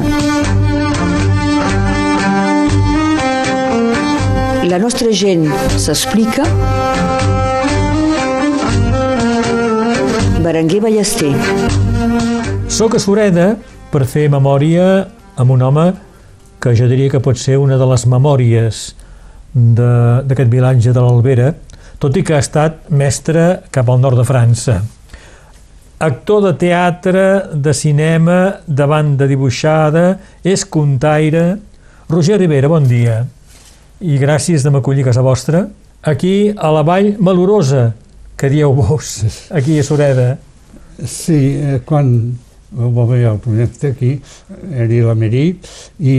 memòria. La nostra gent s'explica. Berenguer Ballester. Soc a Sureda per fer memòria amb un home que jo diria que pot ser una de les memòries d'aquest vilatge de l'Albera, tot i que ha estat mestre cap al nord de França. Actor de teatre, de cinema, de banda dibuixada, és contaire... Roger Rivera, bon dia. I gràcies de m'acollir a casa vostra. Aquí, a la Vall Malorosa, que dieu vos, aquí a Sureda. Sí, eh, quan va haver el projecte aquí, era la Merí, i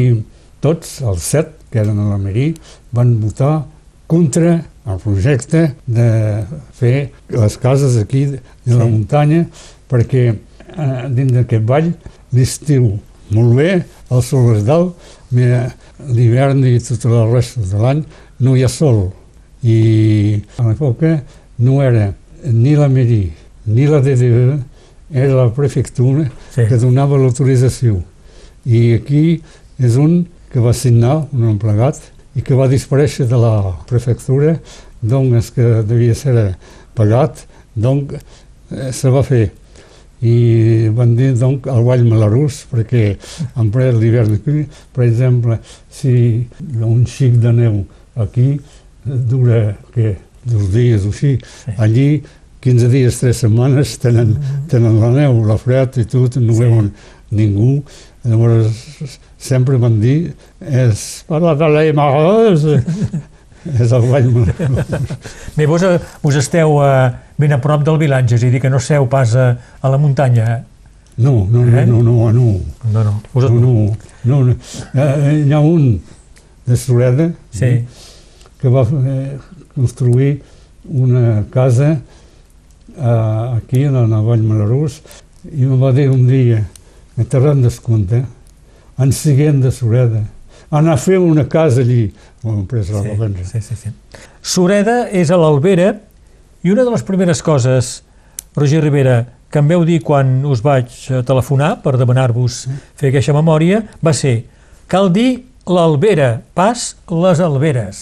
tots, els set que eren a la Merí, van votar contra el projecte de fer les cases aquí de la sí. muntanya perquè eh, dins d'aquest vall l'estiu molt bé, el sol és dalt, l'hivern i tota la resta de l'any no hi ha sol. I a l'època no era ni la Merí ni la DDE, era la prefectura sí. que donava l'autorització. I aquí és un que va signar, un emplegat, i que va desaparèixer de la prefectura, doncs que devia ser pagat, doncs eh, se va fer. I van dir doncs al Vall Malarús, perquè en ple l'hivern aquí, per exemple, si un xic de neu aquí dura que dos dies o així, sí. allí 15 dies, 3 setmanes tenen, tenen la neu, la fred i tot, no sí. veuen ningú. Llavors sempre van dir és per la és, és el ball Bé, vos, vos esteu uh, ben a prop del vilatge, és a dir, que no seu pas a, a la muntanya, eh? No, no, eh? no, no, no. No, no. Us... no, no, no, no. Eh, hi ha un de Sureda sí. que va eh, construir una casa eh, aquí, a la Vall Malarús, i em va dir un dia, a Terran d'Escompte, en seguint de Sureda, anar a fer una casa allí, on pres la sí, sí, sí, sí. Sureda és a l'Albera, i una de les primeres coses, Roger Rivera, que em veu dir quan us vaig telefonar per demanar-vos fer aquesta memòria, va ser, cal dir l'Albera, pas les Alberes.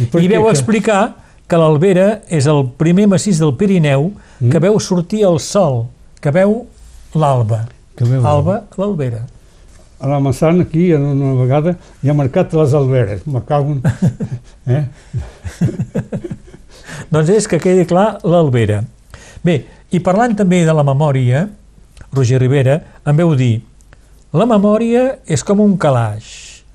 I, I veu que... explicar que l'Albera és el primer massís del Pirineu mm. que veu sortir el sol, que veu l'alba. Alba, l'Albera. A la Massana, aquí, en una vegada, hi ha marcat les alberes. Me cago en... Eh? doncs és que quedi clar l'Albera. Bé, i parlant també de la memòria, Roger Rivera em veu dir la memòria és com un calaix.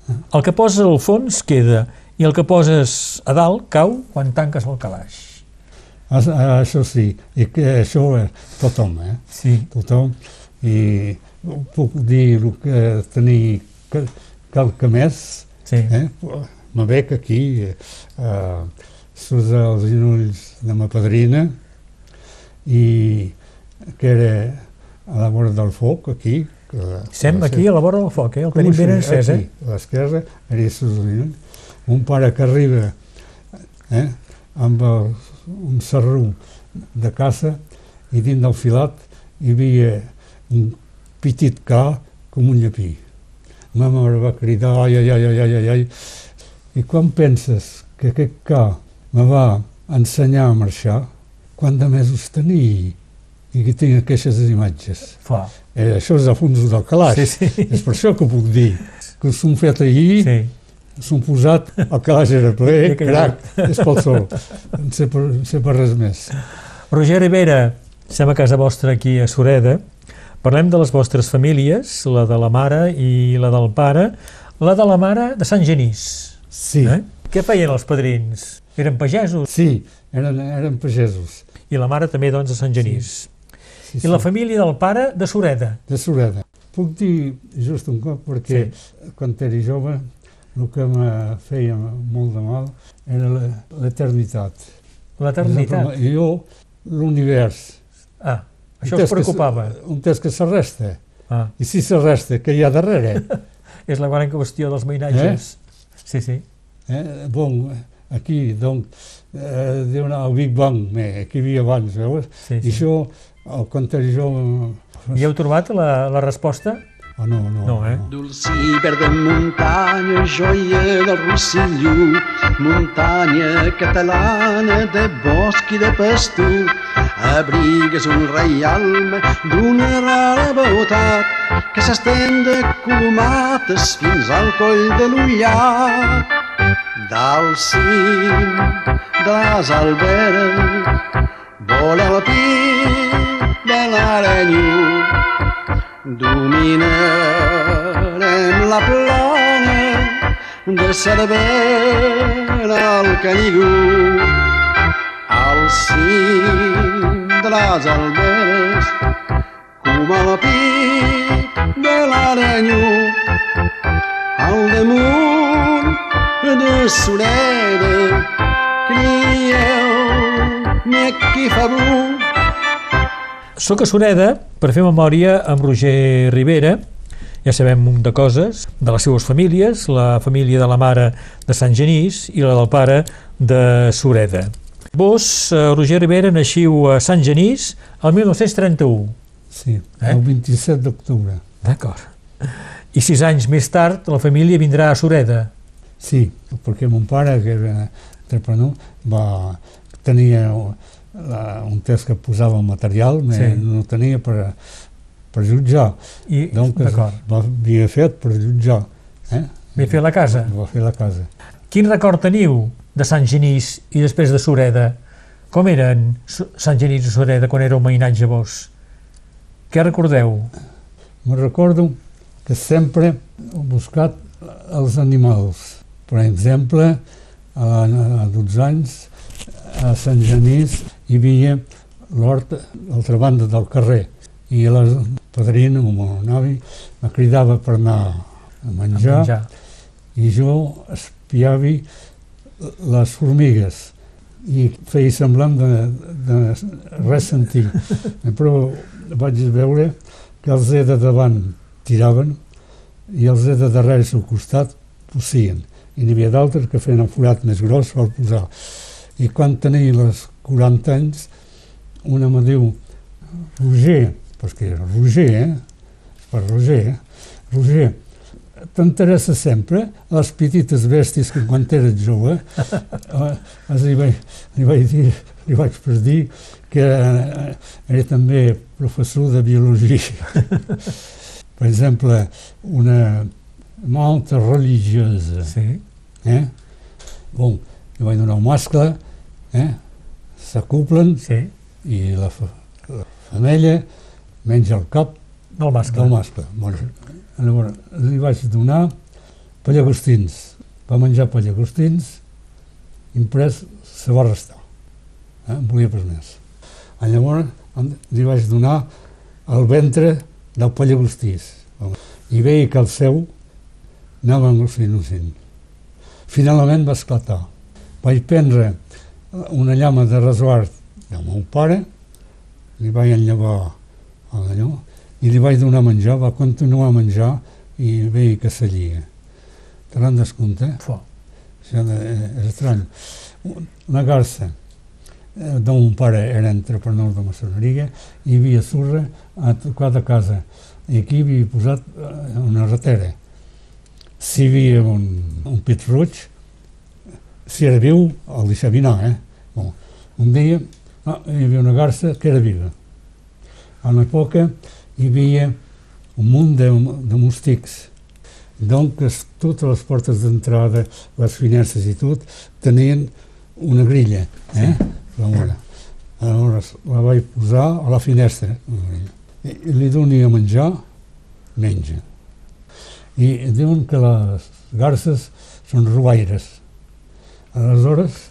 El que poses al fons queda i el que poses a dalt cau quan tanques el calaix. Això sí, i això és tothom, eh? Sí. Tothom. I puc dir el que tenir qualque més, sí. eh? Me veig aquí, eh, surt els genolls de ma padrina i que era a la vora del foc, aquí. Que, Sem aquí a la vora del foc, eh? el tenim ben encès, eh? A l'esquerra, era un pare que arriba eh, amb el, un serrú de caça i dins del filat hi havia un petit ca com un llapí. Ma mare va cridar, ai, ai, ai, ai, ai, ai, i quan penses que aquest ca me va ensenyar a marxar, quant de mesos tenia i que tinc aquestes imatges. Fa. Eh, això és a fons del calaix. Sí, sí. És per això que puc dir que s'ho fet ahir sí s'han posat, el calaix era ple, crac, és pel sol. No sé per, no sé per res més. Roger Rivera, estem a casa vostra aquí a Sureda. Parlem de les vostres famílies, la de la mare i la del pare. La de la mare de Sant Genís. Sí. Eh? Què feien els padrins? Eren pagesos? Sí, eren, eren pagesos. I la mare també, doncs, de Sant Genís. Sí. Sí, I sí. la família del pare de Sureda. De Sureda. Puc dir just un cop, perquè sí. quan era jove el que me feia molt de mal era l'eternitat. L'eternitat? Jo, l'univers. Ah, això us preocupava? Que, un test que s'arresta. Ah. I si s'arresta, què hi ha darrere? És la gran qüestió dels mainatges. Eh? Sí, sí. Eh? Bon, aquí, doncs, eh, diuen el Big Bang, eh, aquí hi havia abans, veus? Sí, sí. I això, al contrari, jo... I heu trobat la, la resposta? Ah, no, no. No, eh? Dulciber de muntanya, joia del Rosselló, muntanya catalana de bosc i de pastor, abrigues un reialme d'una rara botat que s'estén de colomates fins al coll de l'Ullar. Dalt cim de les alberes vola el pic de l'arenyo dominarem la plana de Cervera al Canigó al cim de les alberes com a la pic de l'arenyo. Al damunt de Sureda crieu qui fa bru Soc a Sureda per fer memòria amb Roger Rivera, ja sabem un de coses, de les seues famílies, la família de la mare de Sant Genís i la del pare de Sureda. Vos, eh, Roger Rivera, naixiu a Sant Genís el 1931. Sí, Eh? el 27 d'octubre. D'acord. I sis anys més tard la família vindrà a Sureda. Sí, perquè mon pare, que era entrepreneur, va, tenia la, un test que posava el material, Sí. no tenia per, per jutjar. I, Donc D'acord. va, havia fet per jutjar. Eh? Ve fer la casa. Va fer la casa. Quin record teniu de Sant Genís i després de Sureda? Com eren Sant Genís i Sureda quan éreu mainatge vos? Què recordeu? Me recordo que sempre he buscat els animals. Per exemple, a, a 12 anys, a Sant Genís hi havia l'hort a l'altra banda del carrer i la padrina o mon avi me cridava per anar a menjar, Menjar. i jo espiava les formigues i feia semblant de, de res sentir. Però vaig veure que els de davant tiraven i els de darrere al costat posien. I n'hi havia d'altres que feien el forat més gros per posar. I quan tenia les 40 anys, una me diu, Roger, perquè era Roger, eh? Per Roger, eh? Roger, t'interessa sempre les petites bèsties que quan eres jove eh, els li, vaig, li vaig dir li vaig dir que era, era també professor de biologia per exemple una malta religiosa Sí. eh? bon, li vaig donar un mascle eh? s'acoplen Sí. i la, la femella menja el cap Del mascle. del mascle. Bueno, llavors, li vaig donar pallagostins. Va menjar pallagostins, imprès se va restar. Eh? En volia pas més. Llavors li vaig donar el ventre del pallagostís. I veia que el seu anava el innocent. Finalment va esclatar. Vaig prendre una llama de resguard del meu pare, li vaig enllavar a l'allò, i li vaig donar menjar, va continuar a menjar i veia que s'allia. Te l'han descompte? Fo. Això és estrany. La garça eh, mon pare era entrepreneur de maçoneria i hi havia sorra a tocar de casa i aquí havia posat eh, una ratera. Si hi havia un, un pit roig, si era viu, el deixava anar, eh? Bon, un dia ah, hi havia una garça que era viva. A l'època hi havia un munt de, de moustics. Donc, totes les portes d'entrada, les finestres i tot, tenien una grilla, eh? La mora. Aleshores, la vaig posar a la finestra. I, i li doni a menjar, menja. I diuen que les garces són ruaires. Aleshores,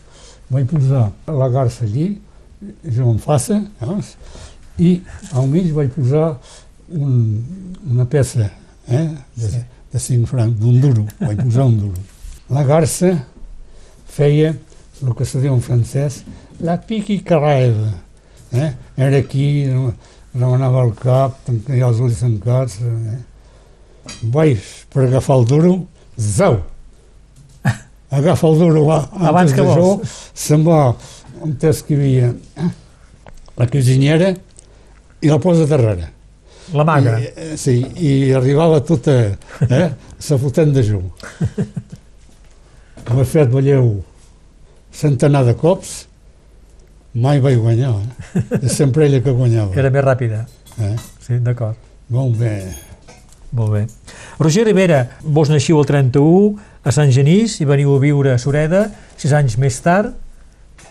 vaig posar la garça allí, jo en faça, veus? I al mig vaig posar un, una peça eh, de, Sí. de 5 francs, d'un duro, vaig posar un duro. La garça feia el que se diu en francès la piqui carreda. Eh? Era aquí, remenava el cap, tenia els ulls tancats. Eh? Vaig per agafar el duro, zau! Agafa el duro va, Abans que de jo, vols. se'n va on que havia eh? la cuinera i la posa darrere. La maga. I, eh, sí, i arribava tota, eh, se fotent de jou. M'he fet, veieu, centenar de cops, mai vaig guanyar, eh? És sempre ella que guanyava. Era més ràpida. Eh? Sí, d'acord. Molt bé. Molt bé. Roger Rivera, vos naixiu el 31 a Sant Genís i veniu a viure a Sureda sis anys més tard.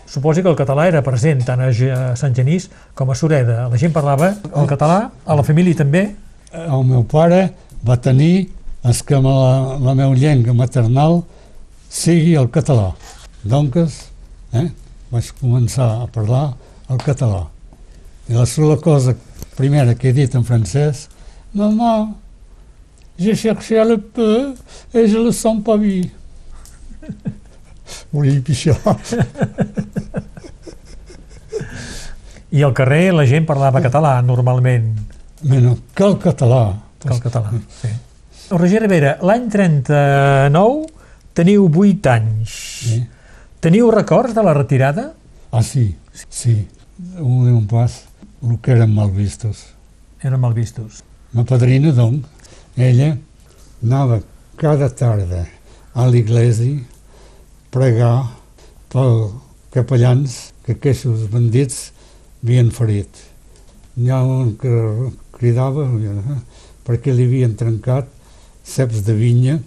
Suposi que el català era present tant a Sant Genís com a Sureda. La gent parlava el català, a la família també. El meu pare va tenir és que la, la meva llengua maternal sigui el català. Donc, eh, vaig començar a parlar el català. I la sola cosa primera que he dit en francès, Maman, j'ai cherché le peu et je le sens pas vu. Pixar. I al carrer la gent parlava català normalment, Bueno, que el català. que el català. Sí. Roger Rivera, l'any 39 teniu 8 anys. Sí. Teniu records de la retirada? Ah, sí, sí. Un de un pas, el que eren mal vistos. Eren mal vistos. Ma padrina, doncs, ella anava cada tarda a l'església pregar pel capellans que aquests bandits havien ferit. N'hi ha un que cridava eh, perquè li havien trencat ceps de vinya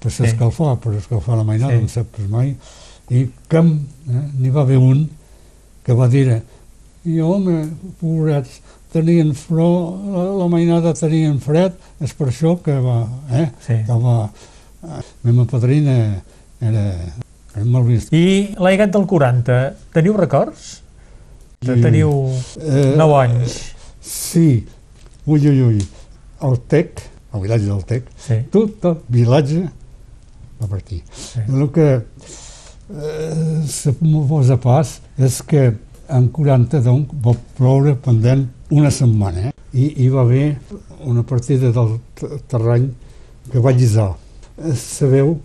per Sí. s'escalfar, per escalfar la mainada, Sí. sí. no saps mai, i que eh, n'hi va haver un que va dir i home, pobrets, tenien flor, la, la mainada tenien fred, és per això que va, eh, Sí. que va, eh, la meva padrina era molt vist. I l'Aigat del 40, teniu records? I, Teniu eh, 9 anys. Sí, ui, ui, ui, el Tec, el vilatge del Tec, Sí, tot el vilatge va aquí. sí. El que eh, se posa pas és que en 40 doncs, va ploure pendent una setmana eh? i hi va haver una partida del terreny que va llisar. Eh, Sabeu,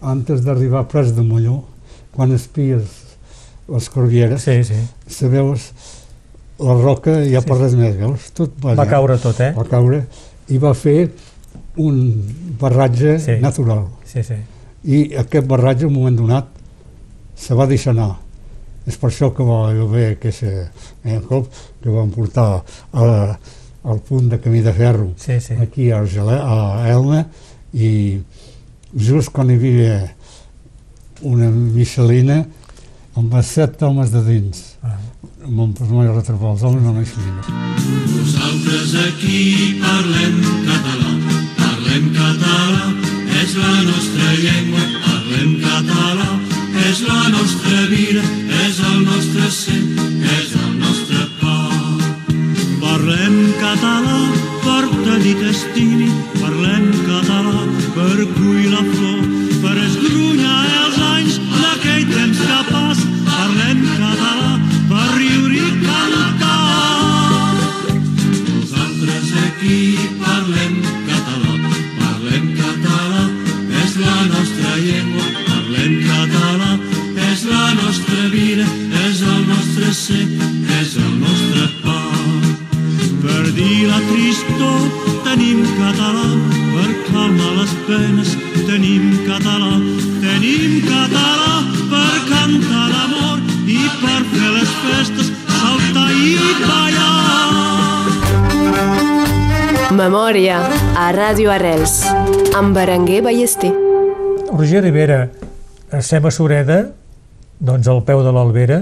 antes d'arribar a Pres de Molló, quan espies les Corbieres, Sí, sí. sabeu, la roca ja Sí. per res més, veus? Tot va, Va allà. caure tot, eh? va caure i va fer un barratge Sí. natural Sí, sí. i aquest barratge, en un moment donat, se va deixar anar. És per això que va haver aquest eh, cop que van portar a, al punt de camí de ferro Sí, sí. aquí a, Argelè, a Elna i just quan hi havia una Michelina amb els set homes de dins Ah. amb un personatge retrapar els homes no Michelina Nosaltres aquí parlem català, parlem català, és la nostra llengua, parlem català, és la nostra vida, és el nostre ser, és el nostre pa. Parlem català per tenir t'estimi, parlem català per cuir la flor, Memòria a Ràdio Arrels amb Berenguer Ballester. Roger Rivera, estem a Sureda, doncs al peu de l'Albera.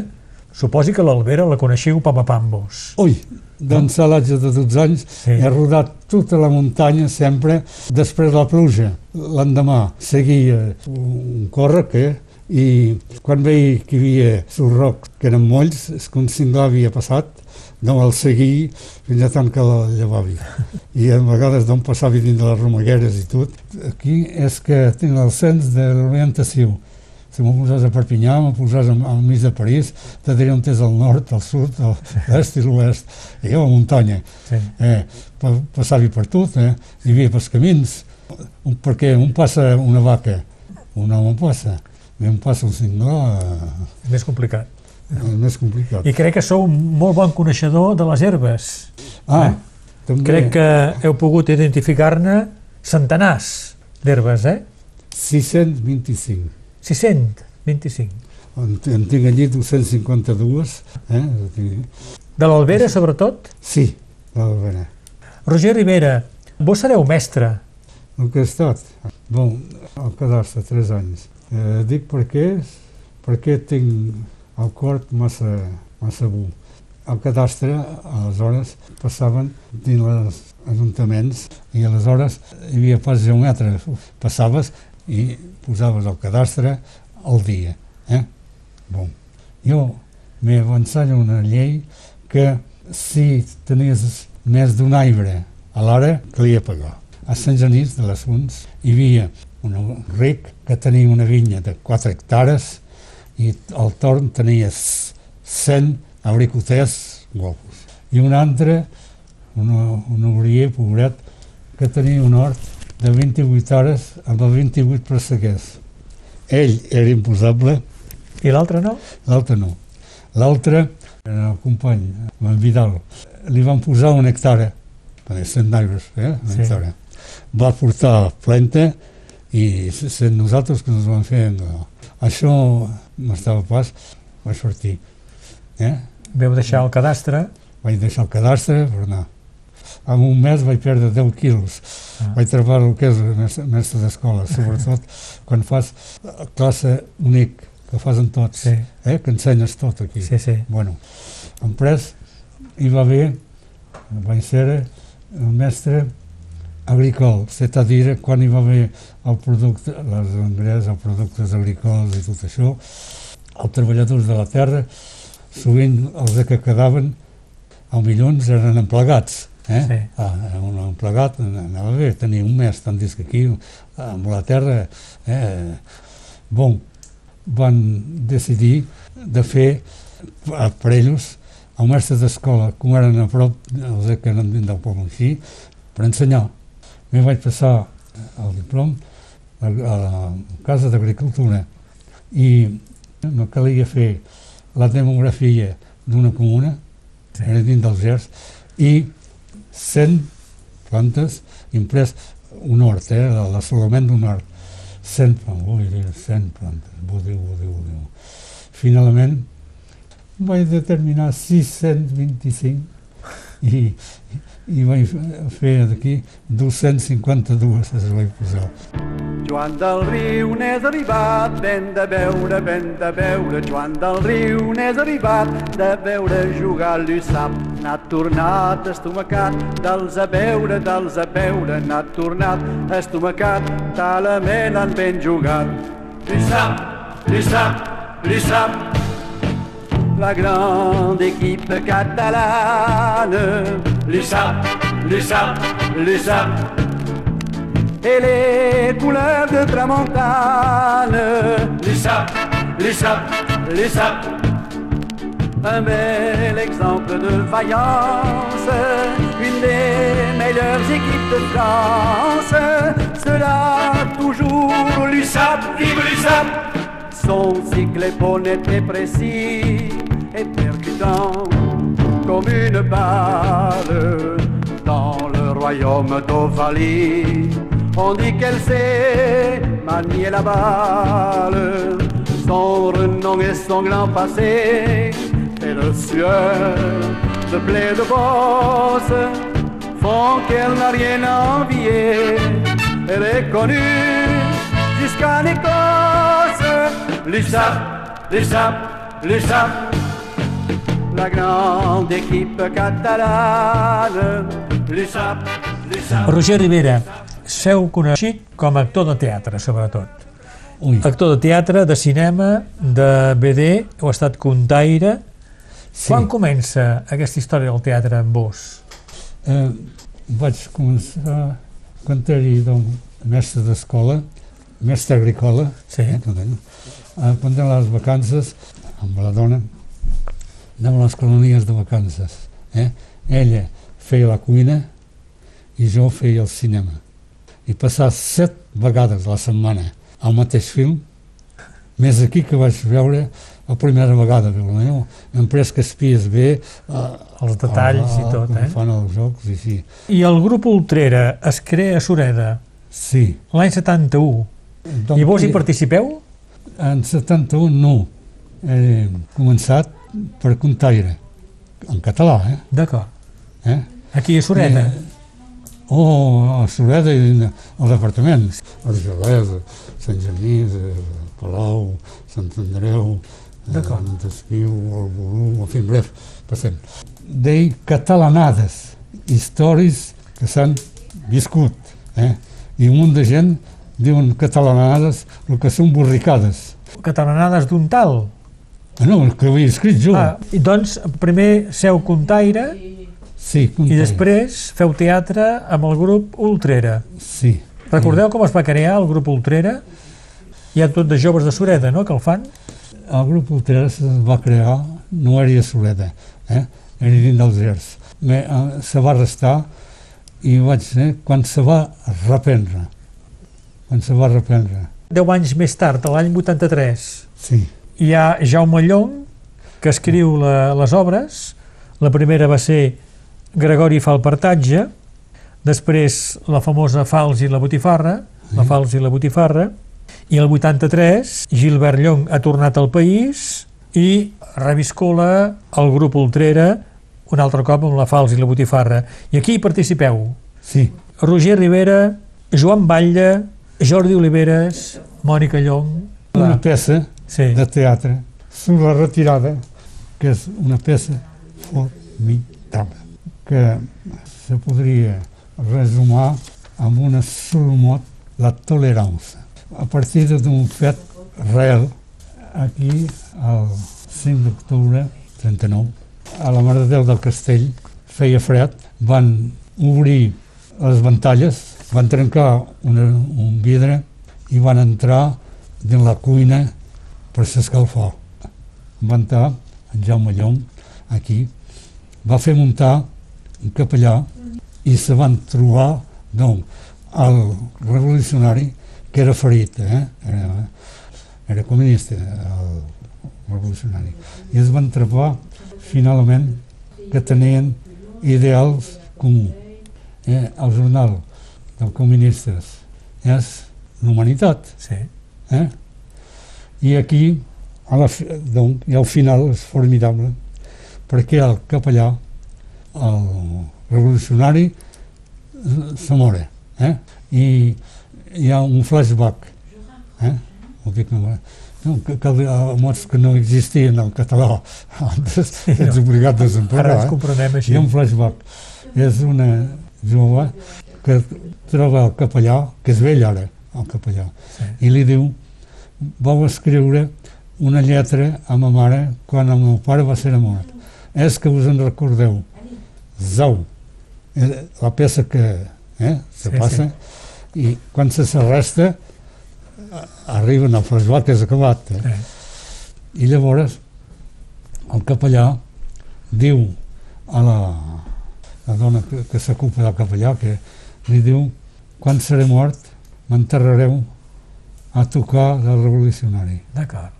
Suposi que l'Albera la coneixiu pam a pambos. Ui, d'ensalatge de 12 anys, Sí. he rodat tota la muntanya sempre després de la pluja. L'endemà seguia un córrec eh? I quan veia que hi havia sul roc que eren molls, és que un cinglar havia passat, no el seguia fins a tant que la llevava. I a vegades d'on passava dins de les romagueres i tot. Aquí és que tinc el sens de l'orientació. Si m'ho posàs a Perpinyà, m'ho posàs al, al mig de París, te diré on és el nord, el sud, l'est i l'oest. I jo a muntanya. Sí. Eh, pa, passava per tot, eh? hi havia pels camins. Un, perquè un passa una vaca, un home passa, un passa cinglà, eh, És més complicat. és més complicat. I crec que sou un molt bon coneixedor de les herbes. Ah, També Crec que heu pogut identificar-ne centenars d'herbes, eh? 625. 625. En, en tinc allí 252. Eh? De l'Albera, sobretot? Sí, l'Albera. Roger Rivera, vos sereu mestre. El que he estat? Bon, al cadastre, 3 anys. Eh, dic perquè, perquè tinc el cor massa, massa bu. Al cadastre, aleshores, passaven dins els ajuntaments i aleshores hi havia pas geomètrics. Passaves i posaves el cadastre al dia. Eh? Bon. Jo m'he avançat una llei que si tenies més d'un arbre a l'hora, calia pagar. A Sant Genís de les Fonts hi havia un ric que tenia una vinya de 4 hectares i al torn tenia 100 abricoters guapos. I un altre, un, un obrier pobret, que tenia un hort de 28 hores amb el 28 presseguers. Ell era imposable, I l'altre no? l'altre no. L'altre, el company, en Vidal, li van posar una hectàrea, perquè 100 aigües, eh? una Sí. hectàrea. Va portar planta i sent nosaltres que ens van fer... No. Això m'estava pas, vaig sortir. Eh? Veu deixar el cadastre. Vaig deixar el cadastre per anar. En un mes vaig perdre 10 quilos. Ah. Vaig trobar el que és mestre, d'escola, sobretot quan fas classe únic, que fas en tots, Sí, eh? que ensenyes tot aquí. sí, sí. Bueno, en pres hi va haver, vaig ser el mestre agricol, és a dir, quan hi va haver el producte, les engrais, els productes agrícoles i tot això, els treballadors de la terra, sovint els que quedaven, al milions eren emplegats, eh? Sí. Ah, un emplegat anava bé, tenia un mes, tant que aquí, amb la terra, eh? Bon, van decidir de fer per ells el mestre d'escola, com eren a prop, els que eren del poble així, per ensenyar. Mi vaig passar el diplom a, la Casa d'Agricultura i no calia fer la demografia d'una comuna, Sí. era dins dels GERS, i 100 plantes imprès un hort, eh, l'assolament d'un hort. 100 plantes, dir, 100 plantes, dir, vull dir. Finalment vaig determinar 625 i, i vaig fer d'aquí 252 es vaig posar. Joan del Riu n'és arribat, ben de veure, ben de veure. Joan del Riu n'és arribat, de veure jugar l'USAP. N'ha tornat estomacat, dels a veure, dels a veure. N'ha tornat estomacat, talament han ben jugat. L'USAP, l'USAP, l'USAP. La grande équipe catalane. L'USAP, l'USAP, l'USAP et les couleurs de tramontane. L'USAP, l'USAP, l'USAP. Un bel exemple de vaillance, une des meilleures équipes de France. Cela toujours l'USAP, vive l'USAP. Son cycle est bon, et précis, et percutant comme une balle dans le royaume d'Ovalie. On dit qu'elle sait manier la balle. Son renom et son passé et le sueur de blé de bosse font qu'elle n'a rien à envier. Elle est connue jusqu'en Écosse. L'USAP, l'USAP, l'USAP. La grande équipe catalane. L'USAP, l'USAP. Roger Rivera, seu coneixit com a actor de teatre, sobretot. Ui, Actor de teatre, de cinema, de BD, heu estat contaire. sí. Quan comença aquesta història del teatre amb vos? Eh, vaig començar quan era mestre d'escola, mestre agrícola, Sí. eh, eh, quan eren les vacances, amb la dona, anàvem a les colonies de vacances. Eh? Ella feia la cuina i jo feia el cinema. I passar set vegades a la setmana al mateix film, més aquí que vaig veure la primera vegada, però no? hem pres que espies bé eh, Els detalls i tot, com eh? fan els jocs, i sí. I el grup Ultrera es crea a Sureda Sí. l'any 71. I vos hi participeu? En 71 no. He començat per Contaire, en català, eh? D'acord. eh? Aquí a Sureda. Oh, a Sureda i al departament. Argelès, Sant Genís, eh, Palau, Sant Andreu, eh, Montesquieu, el Volum, en fi, bref, passem. Dei catalanades, històries que s'han viscut, eh? I un munt de gent diuen catalanades el que són borricades. Catalanades d'un tal. Ah, no, el que havia escrit jo. Ah, i doncs, primer seu contaire sí, i Contaire. després feu teatre amb el grup Ultrera. Sí. Recordeu com es va crear el grup Ultrera? Hi ha tot de joves de Sureda, no?, que el fan. El grup Ultras es va crear, no era a Soleda, eh? era dins dels Gers. Eh, se va restar i vaig ser quan se va reprendre. Quan se va reprendre. Deu anys més tard, l'any 83, Sí, hi ha Jaume Llong, que escriu la, les obres. La primera va ser Gregori fa el partatge, després la famosa Fals i la Botifarra, la Fals i la Botifarra, i el 83 Gilbert Llong ha tornat al país i reviscola el grup Ultrera un altre cop amb la Fals i la Botifarra. I aquí hi participeu. sí, Roger Rivera, Joan Batlle, Jordi Oliveres, Mònica Llong... una peça Sí. de teatre sobre la retirada, que és una peça formidable, que se podria resumar amb una solmot la tolerància. A partir d'un fet real, aquí, el 5 d'octubre 39, a la Mare de Déu del Castell, feia fred, van obrir les ventalles, van trencar una, un vidre i van entrar dins la cuina per s'escalfar. Va entrar en Jaume Llong aquí, va fer muntar un capellà i se van trobar doncs, el revolucionari que era ferit, eh? era, era comunista, el revolucionari. I es van trobar finalment que tenien ideals comuns. Eh? El jornal dels comunistes és l'humanitat. Sí. Eh? I aquí, a la, donc, i al final és formidable, perquè el capellà, el revolucionari, se mora. Eh? I hi ha un flashback. Eh? Ho dic, no, no, que, que, mots que no existien en català. Antes ets no. obligat a Ara desemparrar. ens Eh? comprenem Hi ha un flashback. És una jove que troba el capellà, que és vell ara, el capellà, Sí. i li diu vau escriure una lletra a ma mare quan el meu pare va ser mort. És que us en recordeu. Zau. Eh, La peça que eh, se Sí, passa i quan se s'arresta arriben al que és acabat. Eh? Eh. I llavors el capellà diu a la, la dona que, que s'ocupa del capellà que li diu quan seré mort m'enterrareu a tocar del revolucionari. D'acord.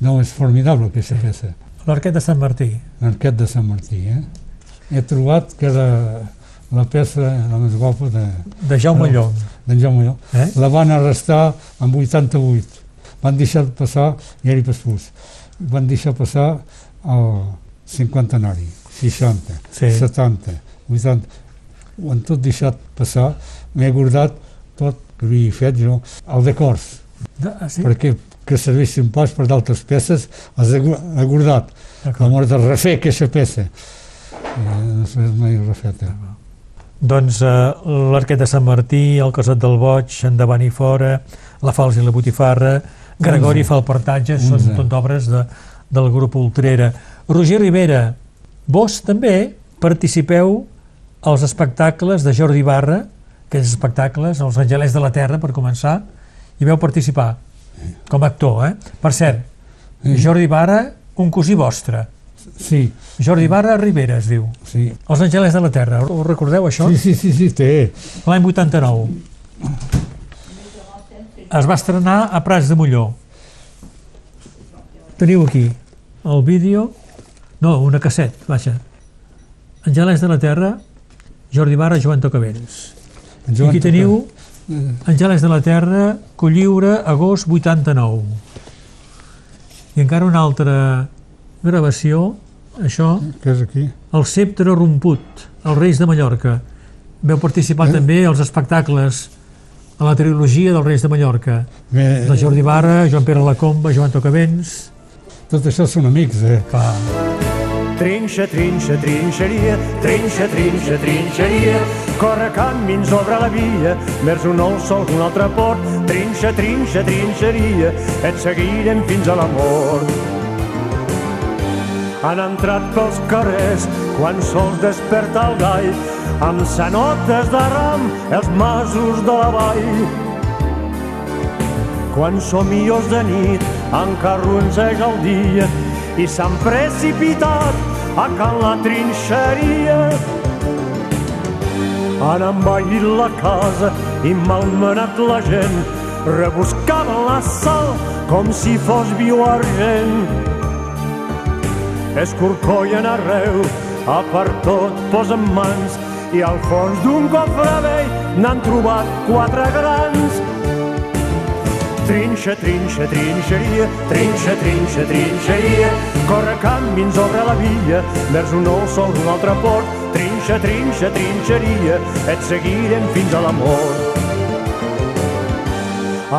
No, és formidable aquesta peça. L'Arquet de Sant Martí. L'arquet de Sant Martí, eh? He trobat que era la peça la més guapa de, De Jaume. Llong. d'en Jaume Llong. Eh? La van arrestar en 88. Van deixar passar, i era Paspús, van deixar passar el cinquantenari, 60, Sí. 70, 80. Ho han tot deixat passar. M'he guardat tot que havia fet jo, el de ah, sí? perquè que serveixin pas per d'altres peces, els he, guardat. La mort de refer aquesta peça. I no s'ha mai refeta. Doncs eh, l'Arquet de Sant Martí, el Casot del Boig, Endavant i Fora, La Fals i la Botifarra, Gregori fa el partatge, són tot obres de, del grup Ultrera. Roger Rivera, vos també participeu als espectacles de Jordi Barra, aquells espectacles, els Angelers de la Terra, per començar, i veu participar com a actor, eh? Per cert, Sí. Jordi Barra, un cosí vostre. Sí, Jordi Barra Rivera es diu. sí. Els Angelers de la Terra, ho recordeu això? Sí, sí, sí, sí, té. L'any 89. Es va estrenar a Prats de Molló. Teniu aquí el vídeo, no, una casset, vaja. Angelès de la Terra, Jordi Barra, Joan Tocavents. Joan aquí teniu Tocavents. Angelès de la Terra, Colliure, agost 89. I encara una altra gravació, això, Que és aquí. El Ceptre Romput, els Reis de Mallorca. Veu participar Eh? també als espectacles a la trilogia dels Reis de Mallorca, Bé, de Jordi Barra, Joan Pere Lacomba, Joan Tocavents... tot això són amics, eh? Clar. Trinxa, trinxa, trinxeria, trinxa, trinxa, trinxeria, corre camins sobre la via, vers un nou sol d'un altre port, trinxa, trinxa, trinxeria, et seguirem fins a la mort. Han entrat pels carrers quan sols desperta el gall, amb sanotes de ram els masos de la vall. Quan somniós de nit encarronseja el dia i s'han precipitat a can la trinxeria. Han envaït la casa i malmenat la gent, rebuscaven la sal com si fos viu argent. Escorcollen arreu, a per tot posen mans i al fons d'un cofre vell n'han trobat quatre grans. Trinxa, trinxa, trinxeria, trinxa, trinxa, trinxeria, corre camins obre la via, vers un nou sol d'un altre port, trinxa, trinxa, trinxeria, et seguirem fins a la mort.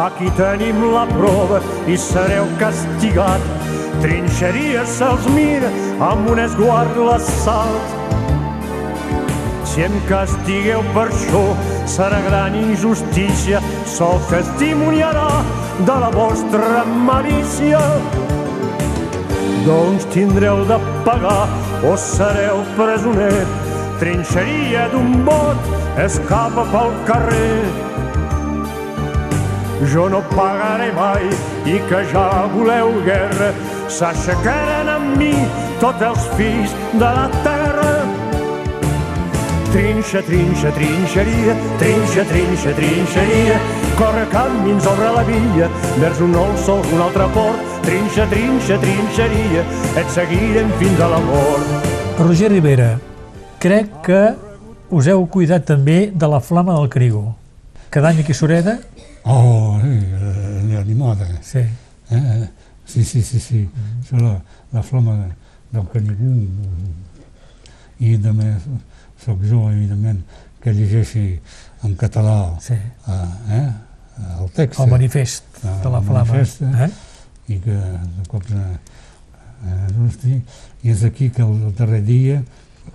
Aquí tenim la prova i sereu castigat, trinxeria se'ls mira amb un esguard l'assalt. Si em castigueu per això, serà gran injustícia, sol testimoniarà de la vostra malícia. Doncs tindreu de pagar o sereu presoner, trinxeria d'un bot, escapa pel carrer. Jo no pagaré mai i que ja voleu guerra, s'aixecaran amb mi tots els fills de la terra. Trinxa, trinxa, trinxeria, trinxa, trinxa, trinxeria, corre camins obre la via, vers un nou sol, un altre port, trinxa, trinxa, trinxeria, et seguirem fins a la mort. Roger Rivera, crec que us heu cuidat també de la flama del Crigo. Cada any aquí a Sureda, Oh, eh, animada. sí. Eh? Sí, sí, sí, sí. Això la, la flama de, del Canigú i també sóc jo, evidentment, que llegeixi en català sí. eh, eh, el text. El manifest Ah, de la flama. manifest, eh? Eh? i que de cop eh, eh, hosti, i és aquí que el darrer dia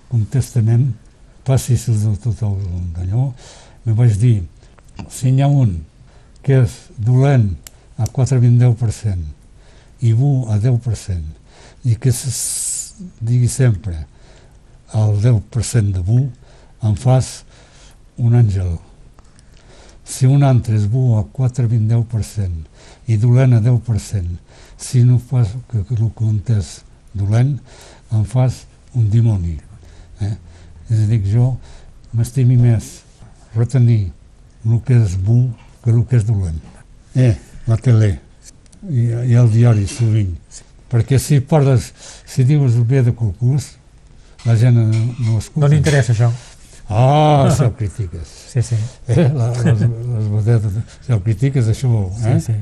contestament passi de tot el d'allò me vaig dir si n'hi ha un que és dolent a 4,10% i bu a 10% i que es digui sempre el 10% de bu em fas un àngel si un altre és bu a 4,10% i dolent a 10%, si no fas que, que és dolent, em fas un dimoni. Eh? És a dir, jo m'estimi més retenir el que és bu que el que és dolent. Eh, la tele i, i el diari sovint. Perquè si parles, si dius el bé de concurs, la gent no, no escolta. No li interessa això. Ah, si el critiques. Sí, sí. Eh? La, les, les vedetes, si el critiques, això... Eh? sí, sí.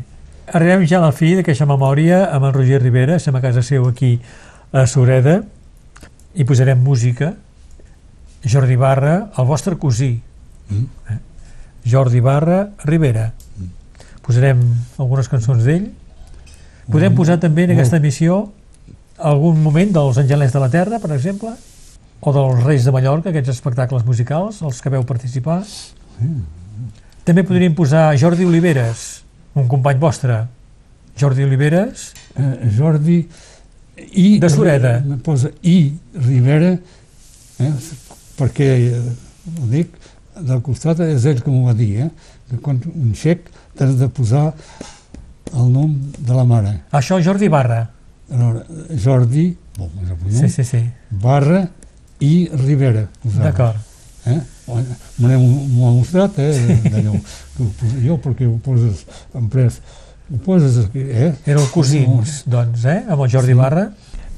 Arribem ja a la fi d'aquesta memòria amb en Roger Rivera, estem a casa seu aquí a Sureda, i posarem música. Jordi Barra, el vostre cosí. Mm. Eh? Jordi Barra Rivera. Posarem algunes cançons d'ell. Podem posar també en aquesta emissió algun moment dels Angelers de la Terra, per exemple, o dels Reis de Mallorca, aquests espectacles musicals, els que veu participar. També podríem posar Jordi Oliveres, un company vostre. Jordi Oliveres, Eh, Jordi i... De Sureda. Me posa i Rivera, eh? perquè eh, ho dic, del costat és ell que m'ho va dir, eh? que quan un xec t'has de posar el nom de la mare. això Jordi Barra. Aleshores, Jordi, bon, Sí, sí, sí. barra i Rivera. D'acord. Eh? M'ho ha mostrat, eh, Jo, perquè ho poses en pres Ho poses aquí, eh? Éreu cosins, doncs, eh? Amb el Jordi Barra.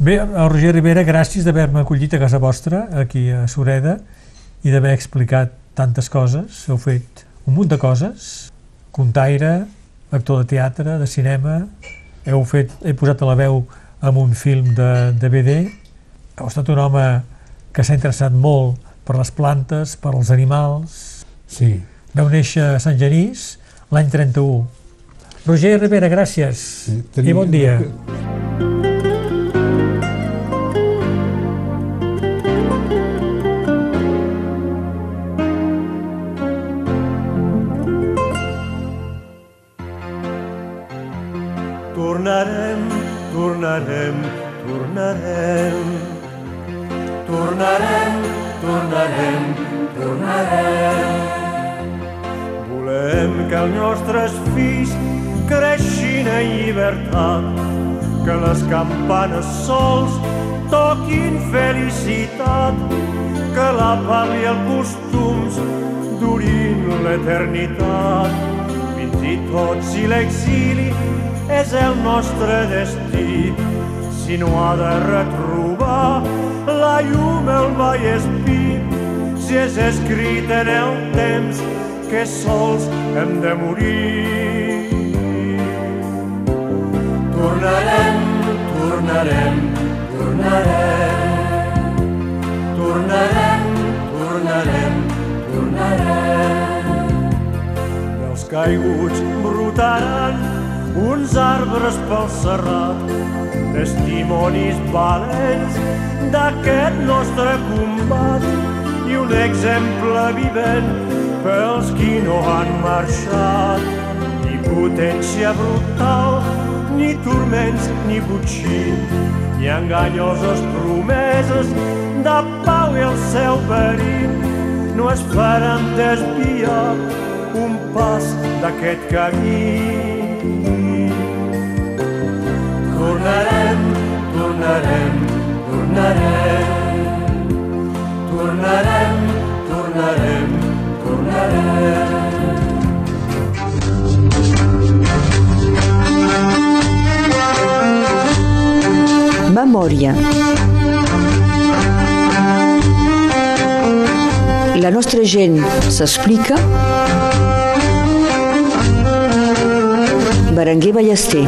Bé, el Roger Rivera, gràcies d'haver-me acollit a casa vostra, aquí a Sureda, i d'haver explicat tantes coses. Heu fet un munt de coses. Contaire, actor de teatre, de cinema, heu fet, he posat a la veu en un film de, de BD. Heu estat un home que s'ha interessat molt per les plantes, per els animals. Sí. Veu néixer a Sant Genís l'any 31. Roger Rivera, gràcies sí i bon dia. Tornarem, tornarem, tornarem. Tornarem, tornarem, tornarem. Volem que els nostres fills creixin en llibertat, que les campanes sols toquin felicitat, que la pau i els costums durin l'eternitat. Fins i tot si l'exili és el nostre destí, si no ha de retrobar la llum el vallespí, si és escrit en el temps que sols hem de morir. Tornarem, tornarem, tornarem. Tornarem, tornarem, tornarem. Dels caiguts brotaran uns arbres pel serrat, testimonis valents d'aquest nostre combat i un exemple vivent pels qui no han marxat. Ni potència brutal, ni turments, ni butxí, ni enganyoses promeses de pau i el seu perill no es faran desviar un pas d'aquest camí. Tornarem, tornarem, tornarem. Tornarem, tornarem, tornarem. Memòria. La nostra gent s'explica. Berenguer Ballester.